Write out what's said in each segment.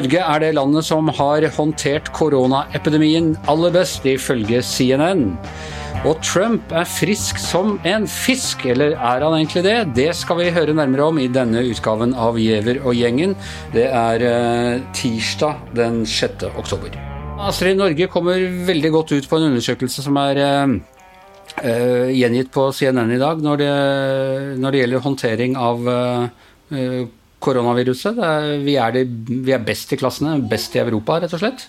Norge er det landet som har håndtert koronaepidemien aller best, ifølge CNN. Og Trump er frisk som en fisk, eller er han egentlig det? Det skal vi høre nærmere om i denne utgaven av Giæver og gjengen. Det er eh, tirsdag den 6. oktober. Astrid Norge kommer veldig godt ut på en undersøkelse som er eh, eh, gjengitt på CNN i dag når det, når det gjelder håndtering av koronaviruset. Er, vi, er det, vi, er best i klassene, best i Europa, rett og slett.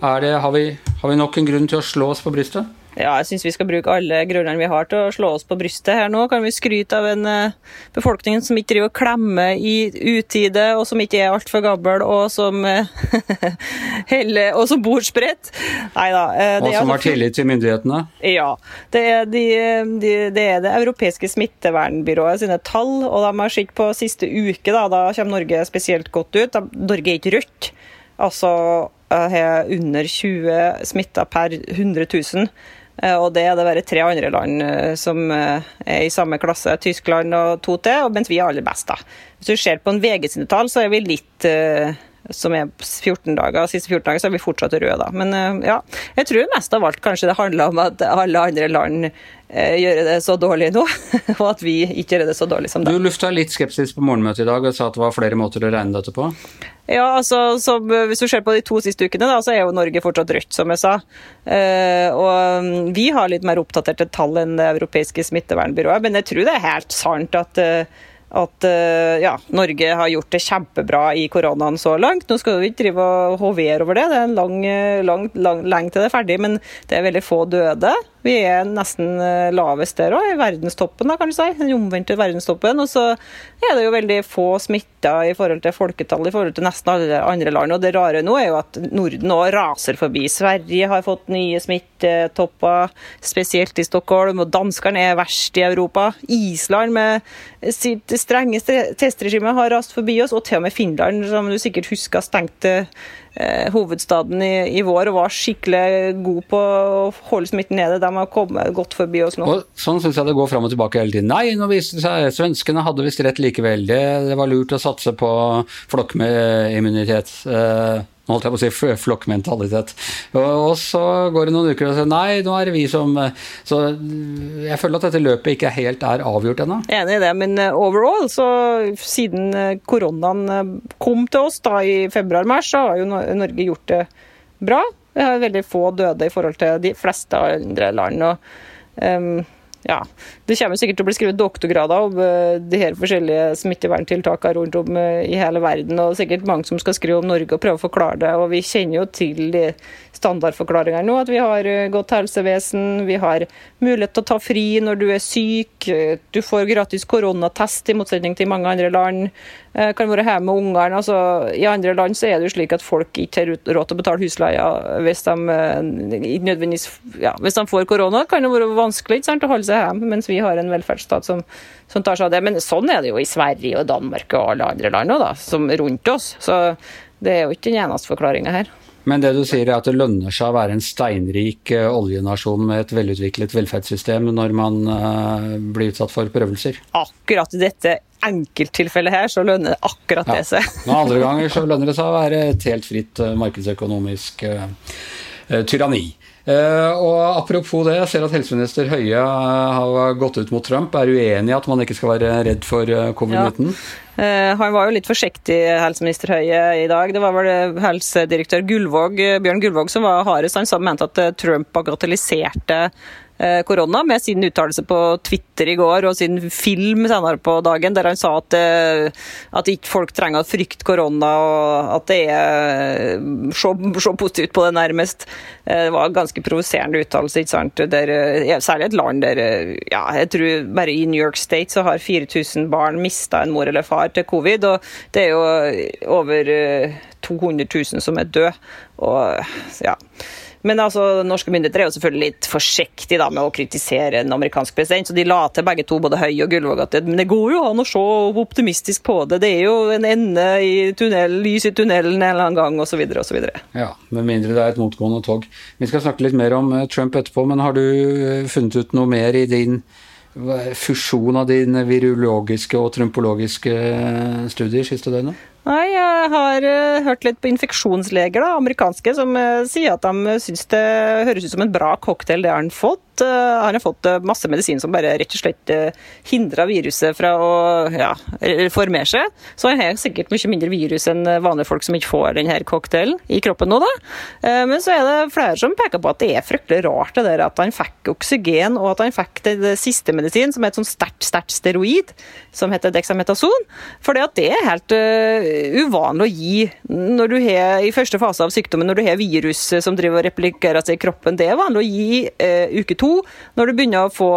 Det, har, vi, har vi nok en grunn til å slå oss på brystet? Ja, jeg syns vi skal bruke alle grunnene vi har til å slå oss på brystet her nå. Kan vi skryte av en uh, befolkning som ikke driver og klemmer i utide, og som ikke er altfor gammel, og som uh, heller, og som bor spredt? Nei da. Uh, og som altså har tillit til myndighetene? Ja. Det er, de, de, det er, det europeiske smittevernbyrået sine tall, og de har sett på siste uke, da, da kommer Norge spesielt godt ut. Norge er ikke rødt. Altså har under 20 smitta per 100 000. Eh, og det er det bare tre andre land eh, som eh, er i samme klasse, Tyskland og to til, mens vi er aller best. da. Hvis du ser på en VG sine tall, så er vi litt som er 14 dager, siste 14 dager, så er vi fortsatt røde, da. Men ja, jeg tror mest av alt kanskje det handler om at alle andre land gjør gjøre det så dårlig nå, og at vi ikke gjør det så dårlig som det. Du lufta litt skepsis på morgenmøtet i dag og sa at det var flere måter å regne dette på? Ja, altså, som, Hvis du ser på de to siste ukene, da, så er jo Norge fortsatt rødt, som jeg sa. Eh, og mm, vi har litt mer oppdaterte tall enn det europeiske smittevernbyrået. Men jeg tror det er helt sant at eh, at uh, ja, Norge har gjort det kjempebra i koronaen så langt. Nå skal vi ikke drive og hovere over det, det er en lang, lang, lang, lang til det er ferdig, men det er veldig få døde. Vi er nesten eh, lavest der òg, i verdenstoppen, da, kan du si. Den omvendte verdenstoppen. Og så er det jo veldig få smitta i forhold til folketallet i forhold til nesten alle andre land. Og det rare nå er jo at Norden òg raser forbi. Sverige har fått nye smittetopper, spesielt i Stockholm. Og danskene er verst i Europa. Island med sitt strenge testregime har rast forbi oss, og til og med Finland, som du sikkert husker, stengte eh, hovedstaden i, i, vår og var skikkelig god på å holde smitten nede. De har kommet godt forbi oss nå. Og sånn syns jeg det går fram og tilbake hele tiden. Nei, nå viste det seg svenskene hadde visst rett likevel. Det, det var lurt å satse på flokkimmunitet. Eh, holdt jeg på å si flokkmentalitet. Og, så går det noen uker og sier nei, nå er det vi som Så jeg føler at dette løpet ikke helt er avgjort ennå. Enig i det, men eh, overall, så siden eh, koronaen eh, kom til oss da i februar-mars, så har jo Norge gjort det bra. Vi har veldig få døde i forhold til de fleste andre land. og um, ja, Det kommer sikkert til å bli skrevet doktorgrader om uh, de her forskjellige smitteverntiltakene rundt om uh, i hele verden. og sikkert mange som skal skrive om Norge og prøve å forklare det. og Vi kjenner jo til de standardforklaringene nå. At vi har uh, godt helsevesen, vi har mulighet til å ta fri når du er syk, du får gratis koronatest i motsetning til mange andre land. Kan være hjemme med ungene. Altså, I andre land så er det jo slik at folk ikke har råd til å betale husleia hvis de, nødvendigvis, ja, hvis de får korona. kan det være vanskelig ikke sant, å holde seg hjemme, mens vi har en velferdsstat som, som, tar seg av det. Men sånn er det jo i Sverige og Danmark og alle andre land også, da, som rundt oss. Så det er jo ikke den eneste forklaringa her. Men det du sier er at det lønner seg å være en steinrik uh, oljenasjon med et velutviklet velferdssystem når man uh, blir utsatt for prøvelser? Akkurat i dette enkelttilfellet her så lønner det akkurat det seg. Noen andre ganger så lønner det seg å være et helt fritt uh, markedsøkonomisk tyranni. Uh, og Apropos det, jeg ser at helseminister Høie uh, har gått ut mot Trump. Er uenig i at man ikke skal være redd for uh, covid-19? Ja. han var jo litt forsiktig, helseminister Høie, i dag. Det var vel helsedirektør Gullvåg, Bjørn Gullvåg som var hardest. Han mente at Trump bagatelliserte Eh, korona, med sin uttalelse på Twitter i går og sin film senere på dagen, der han sa at, eh, at ikke folk trenger å frykte korona, og at det er Se, se positivt på det, nærmest. Eh, det var en ganske provoserende uttalelse, ikke sant. Der, særlig et land der ja, jeg tror bare i New York State så har 4000 barn mista en mor eller far til covid, og det er jo over 200 000 som er døde. Og ja men altså, norske myndigheter er jo selvfølgelig litt forsiktige da, med å kritisere en amerikansk president, så de la til begge to, både Høie og Gullvåg, at men det går jo an å se optimistisk på det. Det er jo en ende i tunnel, lys i tunnelen en eller annen gang, osv. osv. Ja, med mindre det er et motgående tog. Vi skal snakke litt mer om eh, Trump etterpå, men har du eh, funnet ut noe mer i din fusjon av dine virologiske og trumpologiske studier siste døgnet? Nei, jeg har uh, hørt litt på infeksjonsleger, da, amerikanske, som uh, sier at de syns det høres ut som en bra cocktail det har han fått. Uh, han har fått masse medisin som bare rett og slett hindrer viruset fra å ja, formere seg. Så han har sikkert mye mindre virus enn vanlige folk som ikke får denne cocktailen i kroppen nå, da. Men så er det flere som peker på at det er fryktelig rart det der at han fikk oksygen, og at han fikk det siste medisin, som er et sånn sterkt, sterkt steroid, som heter dexametason. For det er helt uvanlig å gi når du har i første fase av sykdommen, når du har virus som driver og replikerer seg i kroppen. Det er vanlig å gi uh, uke to, når du begynner å få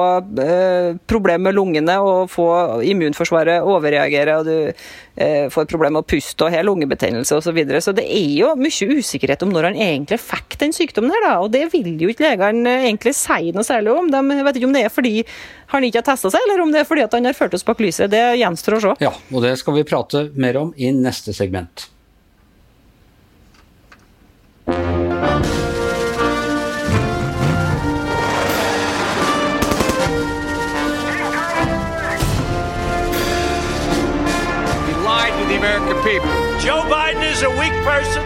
eh, problemer med lungene og få immunforsvaret overreagere, og du eh, får problemer med å puste og har lungebetennelse osv. Så, videre. så det er jo mye usikkerhet om når han egentlig fikk den sykdommen her, da. Og det vil jo ikke legene egentlig si noe særlig om. De vet ikke om det er fordi han ikke har testa seg, eller om det er fordi han har ført oss bak lyset. Det gjenstår å se. Ja, og det skal vi prate mer om i neste segment. Joe Biden is a weak person.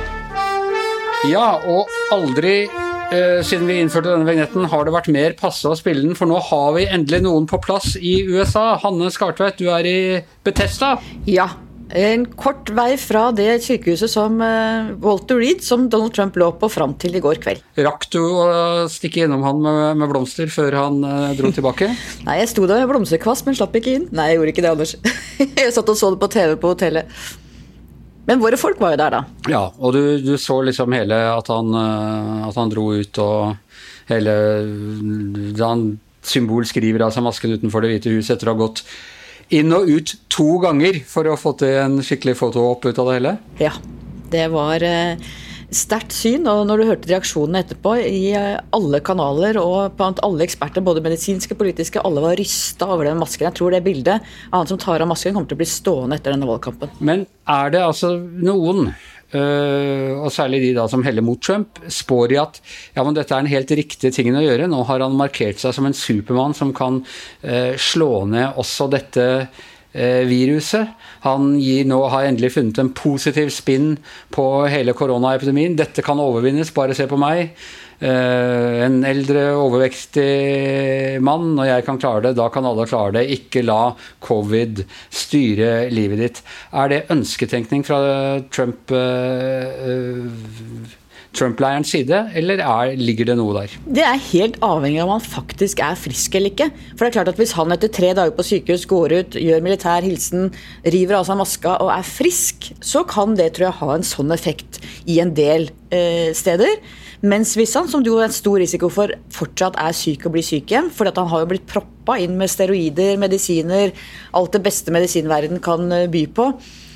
Ja, og aldri eh, siden vi innførte denne vignetten, har det vært mer passe å spille den, for nå har vi endelig noen på plass i USA. Hanne Skartveit, du er i Betesta? Ja. En kort vei fra det sykehuset som eh, Walter Reed, som Donald Trump lå på fram til i går kveld. Rakk du å stikke innom han med, med blomster før han eh, dro tilbake? Nei, jeg sto der med blomsterkvast, men slapp ikke inn. Nei, jeg gjorde ikke det, Anders. jeg satt og så det på TV på hotellet. Men våre folk var jo der, da. Ja, og du, du så liksom hele at han, eh, at han, dro ut og hele Da han symbolskriver av seg masken utenfor Det hvite huset etter å ha gått inn og ut to ganger for å få til en skikkelig foto opp ut av det hele? Ja. Det var eh, sterkt syn. Og når du hørte reaksjonene etterpå i eh, alle kanaler og blant alle eksperter, både medisinske og politiske, alle var rysta over den masken. Jeg tror det bildet av han som tar av masken, kommer til å bli stående etter denne valgkampen. Men er det altså noen Uh, og særlig de da som heller mot Trump, spår i at ja, men dette er den helt riktige tingen å gjøre. Nå har han markert seg som en supermann som kan uh, slå ned også dette Eh, viruset. Han nå, har endelig funnet en positiv spinn på hele koronaepidemien. Dette kan overvinnes, bare se på meg. Uh, en eldre, overvektig mann. Når jeg kan klare det, da kan alle klare det. Ikke la covid styre livet ditt. Er det ønsketenkning fra Trump? Trump-leirens side, eller er, ligger det noe der? Det er helt avhengig av om han faktisk er frisk eller ikke. For det er klart at Hvis han etter tre dager på sykehus går ut, gjør militær hilsen, river av seg maska og er frisk, så kan det tror jeg ha en sånn effekt i en del eh, steder. Mens hvis han, som du har en stor risiko for, fortsatt er syk og blir syk igjen, fordi han har jo blitt proppa inn med steroider, medisiner, alt det beste medisinverden kan eh, by på,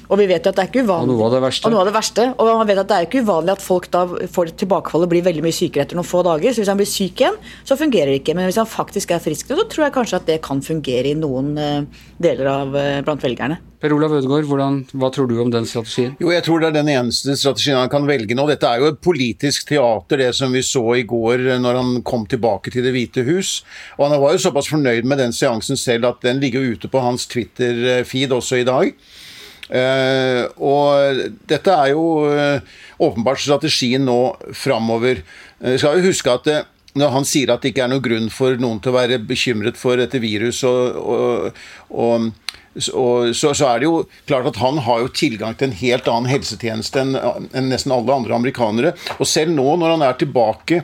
og vi vet at det er ikke uvanlig. Og noe av det verste. Og noe av det verste. Og man vet at det er ikke uvanlig at folk da får tilbakefall og blir veldig mye sykere etter noen få dager. Så hvis han blir syk igjen, så fungerer det ikke. Men hvis han faktisk er frisk, så tror jeg kanskje at det kan fungere i noen uh, deler av uh, blant velgerne. Per Olav Ødegaard, hvordan, hva tror du om den strategien? Jo, Jeg tror det er den eneste strategien han kan velge nå. Dette er jo et politisk teater, det som vi så i går eh, når han kom tilbake til Det hvite hus. Og han var jo såpass fornøyd med den seansen selv at den ligger ute på hans Twitter-feed også i dag. Uh, og dette er jo uh, åpenbart strategien nå framover. Uh, skal jo huske at når han sier at det ikke er noen grunn for noen til å være bekymret for dette viruset, og, og, og så, så, er det jo klart at han har jo tilgang til en helt annen helsetjeneste enn, enn nesten alle andre amerikanere. Og selv nå, når han er tilbake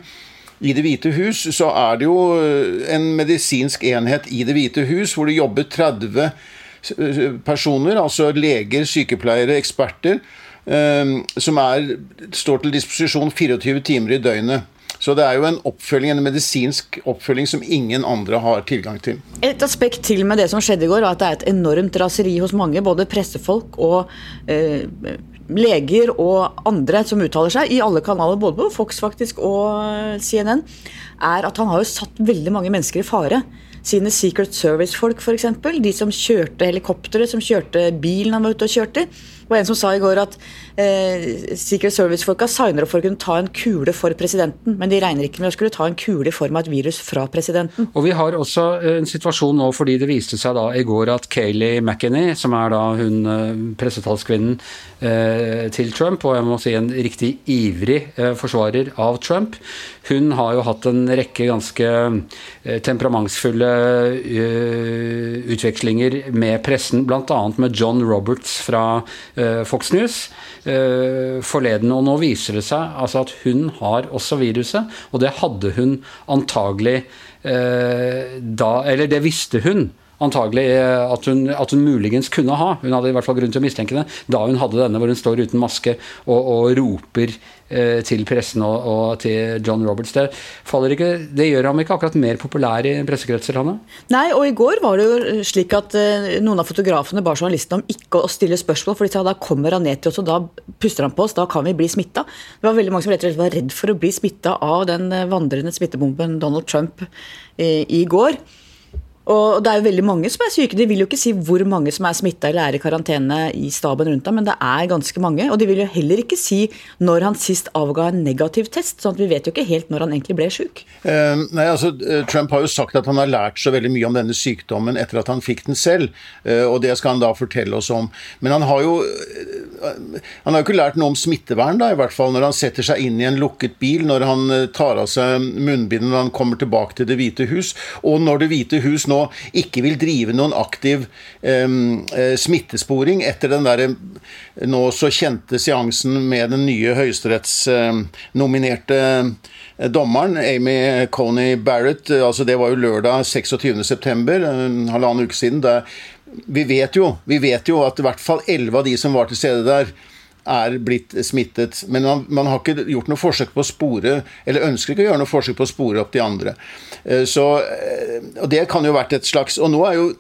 i Det hvite hus så er det jo en medisinsk enhet i Det hvite hus hvor det jobber 30 personer, altså leger, sykepleiere, eksperter, eh, som er, står til disposisjon 24 timer i døgnet. Så det er jo en oppfølging, en medisinsk oppfølging som ingen andre har tilgang til. Et aspekt til med det som skjedde i går, var at det er et enormt raseri hos mange, både pressefolk og eh, leger og andre som uttaler seg, i alle kanaler, både på Fox faktisk og CNN, er at han har jo satt veldig mange mennesker i fare. Sine Secret Service-folk, f.eks. De som kjørte helikopteret, som kjørte bilen han var ute og kjørte. Var en som sa i går at eh, Secret Service-folka signer opp for å kunne ta en kule for presidenten, men de regner ikke med å skulle ta en kule i form av et virus fra presidenten. Og vi har også en situasjon nå fordi det viste seg da i går at Kayleigh McEnney, som er da hun eh, pressetalskvinnen eh, til Trump, og jeg må si en riktig ivrig eh, forsvarer av Trump, hun har jo hatt en rekke ganske eh, temperamentsfulle eh, utvekslinger med pressen, bl.a. med John Roberts fra Eh, Fox News eh, forleden. Og nå viser det seg altså at hun har også viruset, og det hadde hun antagelig eh, da Eller det visste hun antagelig at hun, at hun, muligens kunne ha. Hun hadde i hvert fall grunn til å mistenke det da hun hadde denne hvor hun står uten maske og, og roper Eh, til pressen og, og, til John Roberts. Det, ikke, det, gjør ham ikke akkurat mer populær i pressekretser, Hanne? Nei, og i går var det jo slik at uh, noen av fotografene ba journalistene om ikke å stille spørsmål, for de sa da kommer han ned til oss, og da puster han på oss, da kan vi bli smitta. Det var veldig mange som rett og slett var redd for å bli smitta av den eh, vandrende smittebomben Donald Trump i, i går. Og det er jo veldig mange som er syke. De vil jo ikke si hvor mange som er smitta eller er i karantene i staben rundt ham, men det er ganske mange. Og de vil jo heller ikke si når han sist avga en negativ test, sånn at vi vet jo ikke helt når han egentlig ble sjuk. Uh, nei, altså, eh, Trump har jo sagt at han har lært så veldig mye om denne sykdommen etter at han fikk den selv, uh, og det skal han da fortelle oss om. Men han har jo han har jo ikke lært noe om smittevern, da, i hvert fall når han setter seg inn i en lukket bil, når han tar av seg munnbindet når han kommer tilbake til Det hvite hus, og når Det hvite hus nå ikke vil drive noen aktiv um, smittesporing etter den der nå så kjente seansen med den nye høyesterettsnominerte uh, dommeren, Amy Coney Barrett. altså Det var jo lørdag 26.9., en halvannen uke siden. Der, vi vet jo, vi vet jo at i hvert fall elleve av de som var til stede der, er blitt smittet. Men man, man, har ikke gjort noe forsøk på å spore, eller ønsker ikke å gjøre noe forsøk på å spore opp de andre. Eh, så, eh, og det kan jo vært et slags Og nå er jo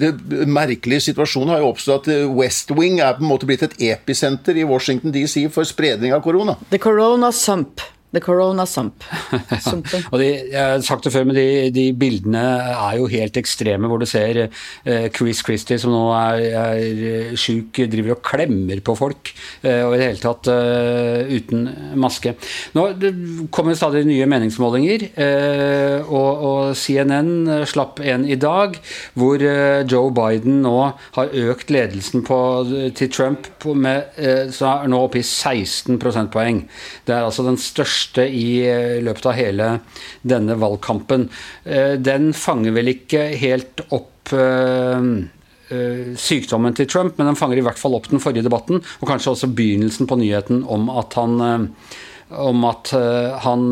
det merkelige situasjonen har jo oppstått at West Wing er på en måte blitt et episenter i Washington DC for spredning av korona. The corona sump. The Corona Sump. og de, jeg har sagt det før, men de, de, bildene er jo helt ekstreme, hvor du ser eh, Chris Christie, som nå er, er eh, sjuk, driver og klemmer på folk, eh, og i det hele tatt uten maske. Nå kommer stadig nye meningsmålinger, og, og, CNN slapp en i dag, hvor Joe Biden nå har økt ledelsen på, til Trump på med, så er nå oppe i 16 prosentpoeng. Det er altså den største største i eh, løpet av hele denne valgkampen. Eh, den fanger vel ikke helt opp eh, sykdommen til Trump, men den fanger i hvert fall opp den forrige debatten, og kanskje også begynnelsen på nyheten om at han om at han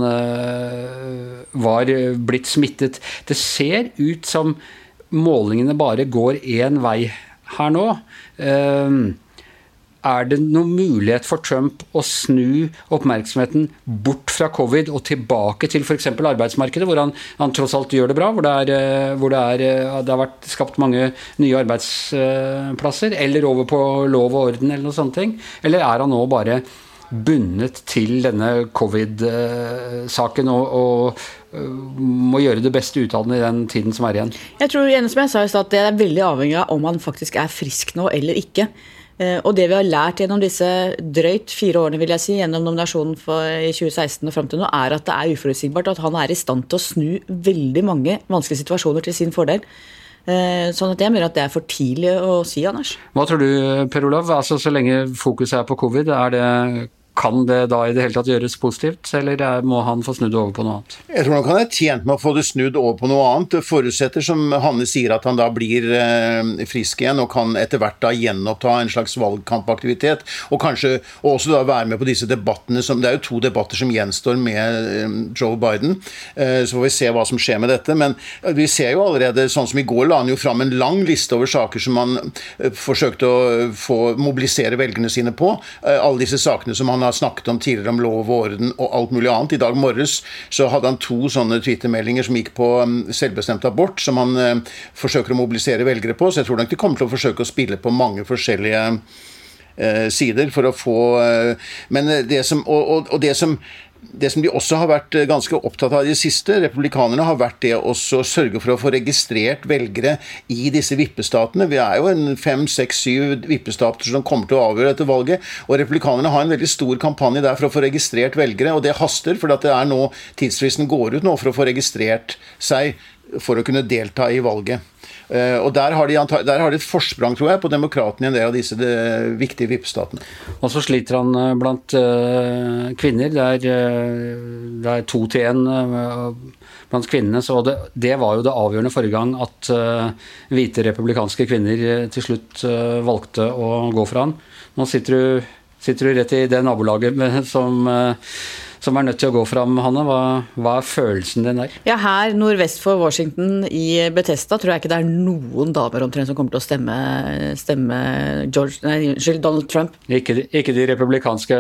var blitt smittet. Det ser ut som målingene bare går én vei her nå. Er det noen mulighet for Trump å snu oppmerksomheten bort fra covid og tilbake til f.eks. arbeidsmarkedet, hvor han, han, tross alt gjør det bra, hvor, det, er, eh, hvor det, er, eh, det, har vært skapt mange nye arbeidsplasser, eller over på lov og orden eller noe sånt? Eller er han nå bare bundet til denne covid-saken og, og, eh, må gjøre det beste ut av den i den tiden som er igjen? Jeg tror igjen som jeg sa i stad, det er veldig avhengig av om han faktisk er frisk nå eller ikke. Eh, og det vi har lært gjennom disse drøyt fire årene vil jeg si, gjennom nominasjonen i 2016 og fram til nå, er at det er uforutsigbart. At han er i stand til å snu veldig mange vanskelige situasjoner til sin fordel. Eh, sånn at jeg mener at det er for tidlig å si, Anders. Hva tror du, Per Olav? Altså, så lenge fokuset er på covid, er det kan det da i det hele tatt gjøres positivt, eller må han få snudd over på noe annet? Jeg tror nok han er tjent med å få det snudd over på noe annet. Det forutsetter, som Hanne sier, at han da blir eh, frisk igjen og kan etter hvert da gjenoppta en slags valgkampaktivitet. Og kanskje også da være med på disse debattene som Det er jo to debatter som gjenstår med eh, Joe Biden. Eh, så får vi se hva som skjer med dette. Men vi ser jo allerede, sånn som i går, la han jo fram en lang liste over saker som han forsøkte å få mobilisere velgerne sine på. Alle disse sakene som han har snakket om tidligere, om lov og orden og alt mulig annet. I dag morges så hadde han to sånne Twitter-meldinger som gikk på um, selvbestemt abort, som han eh, forsøker å mobilisere velgere på. Så jeg tror nok de kommer til å forsøke å spille på mange forskjellige eh, sider for å få eh, Men det som, og, og, og det som det som de også har vært eh, ganske opptatt av i det siste, republikanerne, har vært det å sørge for å få registrert velgere i disse vippestatene. Vi er jo en fem, seks, syv vippestater som kommer til å avgjøre dette valget. Og republikanerne har en veldig stor kampanje der for å få registrert velgere, og det haster. For det er nå tidsfristen går ut nå for å få registrert seg for å kunne delta i valget. Eh, og der har, de, der har de et forsprang, tror jeg, på demokratene i en del av disse viktige vippestatene. Og så sliter han eh, blant uh, kvinner. Det er, uh, det er to til én uh, blant kvinnene. Så det, det, var jo det avgjørende forrige gang at hvite republikanske kvinner til slutt valgte å gå for han. Nå sitter du, sitter du rett i det nabolaget som som er nødt til å gå fram, Hanne. Hva, hva, er følelsen din der? Ja, Her nordvest for Washington i Betesta tror jeg ikke det er noen damer omtrent som kommer til å stemme, stemme George, nei, Donald Trump. Ikke, ikke de republikanske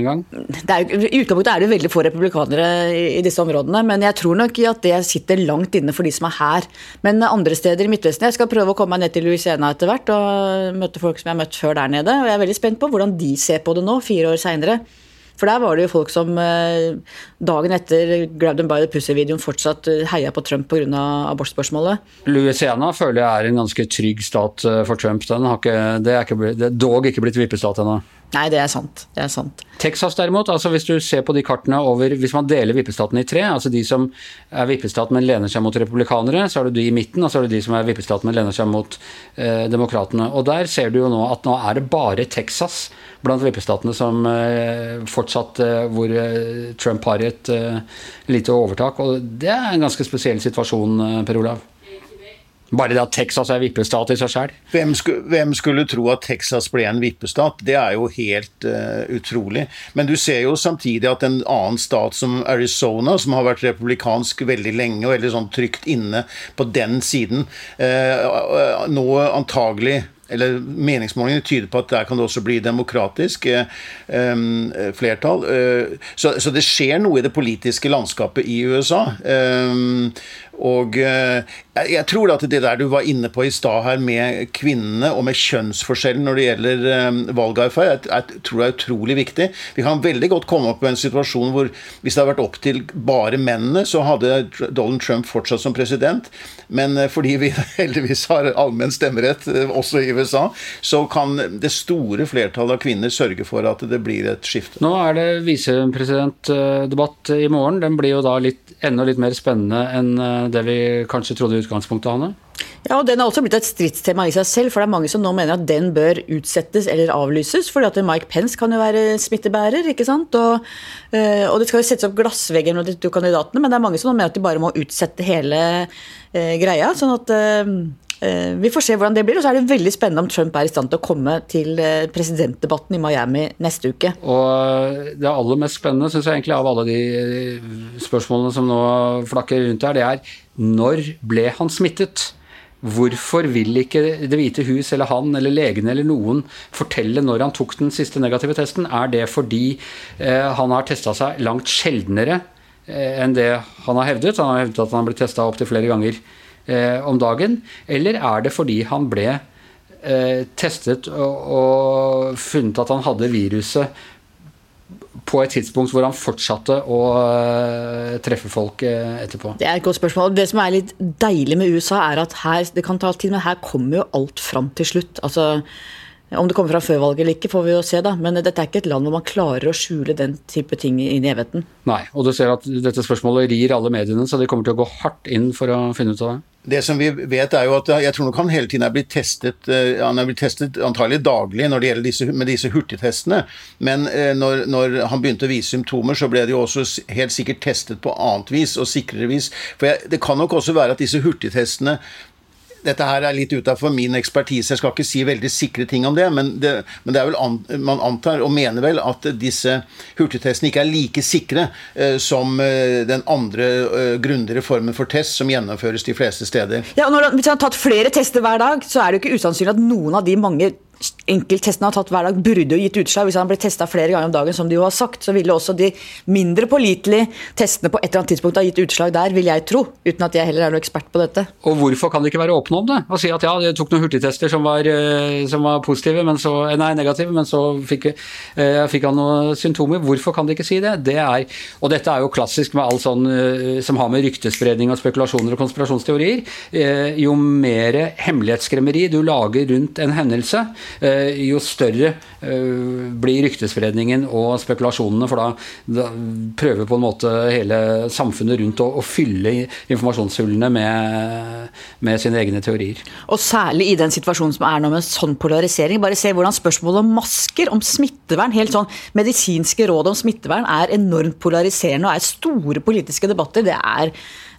engang? I utgangspunktet er det veldig få republikanere i, i disse områdene, men jeg tror nok at det sitter langt inne for de som er her. Men andre steder i Midtvesten Jeg skal prøve å komme meg ned til Louisiana etter hvert og møte folk som jeg har møtt før der nede. Og jeg er veldig spent på hvordan de ser på det nå, fire år seinere. For der var det jo folk som eh, dagen etter Grab them by the pussy-videoen fortsatt eh, heia på Trump pga. abortspørsmålet. Louisiana føler jeg er en ganske trygg stat eh, for Trump. Den har ikke, det, er ikke, det er dog ikke blitt vippestat ennå. Nei, det er sant. Det er sant. Texas derimot, altså hvis du ser på de kartene over Hvis man deler vippestaten i tre, altså de som er vippestat, men lener seg mot republikanere, så er det de i midten, og så er det de som er vippestat, men lener seg mot eh, demokratene. Og der ser du jo nå at nå er det bare Texas blant vippestatene som eh, fortsatt eh, hvor eh, Trump har et lite overtak. Og det er en ganske spesiell situasjon, Per Olav. Bare det at Texas er vippestat i seg sjøl. Hvem, hvem, skulle tro at Texas ble en vippestat? Det er jo helt uh, utrolig. Men du ser jo samtidig at en annen stat som Arizona, som har vært republikansk veldig lenge og veldig sånn trygt inne på den siden, uh, nå antagelig eller Meningsmålingene tyder på at der kan det også bli demokratisk eh, eh, flertall. Eh, så, så, det skjer noe i det politiske landskapet i USA. Og eh, jeg tror at det der du var inne på i stad her med kvinnene og med kjønnsforskjellen når det gjelder eh, valgavferd, jeg, jeg tror det er utrolig viktig. Vi kan veldig godt komme opp med en situasjon hvor hvis det hadde vært opp til bare mennene, så hadde Donald Trump fortsatt som president. Men eh, fordi vi heldigvis har allmenn stemmerett også i USA, så kan det store flertallet av kvinner sørge for at det blir et skifte. Nå er det visepresidentdebatt i morgen. Den blir jo da litt, enda litt mer spennende enn det vi kanskje trodde i utgangspunktet, Hanne? Ja, og Den har også blitt et stridstema i seg selv, for det er mange som nå mener at den bør utsettes eller avlyses. fordi at Mike Pence kan jo være smittebærer, ikke sant. Og, eh, og det skal jo settes opp glassvegger mellom de to kandidatene, men det er mange som nå mener at de bare må utsette hele eh, greia. sånn at eh, vi får se hvordan det blir. Og så er det veldig spennende om Trump er i stand til å komme til eh, presidentdebatten i Miami neste uke. Og det aller mest spennende, syns jeg egentlig, av alle de eh, spørsmålene som nå flakker rundt her, det er når ble han smittet? Hvorfor vil ikke Det hvite hus eller han eller legene eller noen fortelle når han tok den siste negative testen? Er det fordi eh, han har testa seg langt sjeldnere eh, enn det han har hevdet? Han har hevdet at han har blitt testa opptil flere ganger eh, om dagen? Eller er det fordi han ble eh, testet og, og, funnet at han hadde viruset på et tidspunkt hvor han fortsatte å uh, treffe folk uh, etterpå? Det er et godt spørsmål. Det som er litt deilig med USA, er at her, det kan ta tid, men her kommer jo alt fram til slutt. Altså, om det kommer fra før valget eller ikke, får vi jo se, da. Men dette er ikke et land hvor man klarer å skjule den type ting inn i evigheten. Nei, og du ser at dette spørsmålet rir alle mediene, så de kommer til å gå hardt inn for å finne ut av det. Det som vi vet er jo at Jeg tror nok han hele tiden er blitt testet eh, han er blitt testet antagelig daglig når det gjelder disse, med disse hurtigtestene. Men eh, når, når, han begynte å vise symptomer, så ble det jo også helt sikkert testet på annet vis og sikrere vis. For jeg, Det kan nok også være at disse hurtigtestene dette her er litt utafor min ekspertise, jeg skal ikke si veldig sikre ting om det, men det, men det er vel an, man antar og mener vel at disse hurtigtestene ikke er like sikre eh, som eh, den andre eh, grundigere formen for test som gjennomføres de fleste steder. Ja, og når, Hvis man har tatt flere tester hver dag, så er det jo ikke usannsynlig at noen av de mange enkelttestene har tatt hver dag, burde jo gitt utslag. Hvis han ble testa flere ganger om dagen, som de jo har sagt, så ville også de mindre pålitelige testene på et eller annet tidspunkt ha gitt utslag der, vil jeg tro. Uten at jeg heller er noen ekspert på dette. Og hvorfor kan de ikke være åpne om det? Og si at ja, jeg tok noen hurtigtester som var, eh, som var positive, men så, nei, negative, men så fikk, eh, fikk, han noen symptomer. Hvorfor kan de ikke si det? det er, og dette er jo klassisk med alt sånn eh, som har med ryktespredning og spekulasjoner og konspirasjonsteorier. Eh, jo mer hemmelighetsskremmeri du lager rundt en hendelse, Eh, jo større eh, blir ryktespredningen og spekulasjonene, for da, da prøver på en måte hele samfunnet rundt å, å fylle informasjonshullene med, med, sine egne teorier. Og særlig i den situasjonen som er nå med sånn polarisering. Bare se hvordan spørsmålet om masker, om smittevern, helt sånn medisinske råd om smittevern, er enormt polariserende og er store politiske debatter. Det er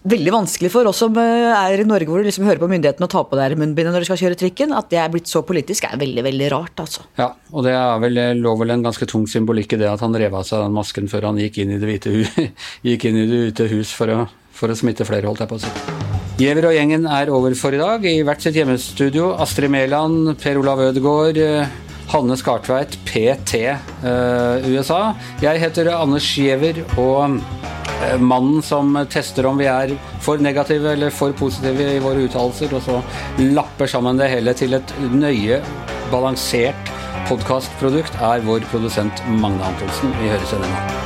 veldig vanskelig for oss som eh, er i Norge hvor du liksom hører på myndighetene og tar på deg munnbindet når du skal kjøre trikken. At det er blitt så politisk er veldig veldig rart, altså. Ja, og det er vel, lå vel en ganske tung symbolikk i det at han rev av seg den masken før han gikk inn i Det hvite hus, gikk inn i det hvite hus for å, for å smitte flere, holdt jeg på å si. Giæver og gjengen er over for i dag. I hvert sitt hjemmestudio. Astrid Mæland, Per Olav Ødegaard, eh, Hanne Skartveit, PT eh, USA. Jeg heter Anders Giæver, og mannen som tester om vi er for negative eller for positive i våre uttalelser, og så lapper sammen det hele til et nøye balansert podkastprodukt, er vår produsent Magne Antonsen. Vi høres igjen i morgen.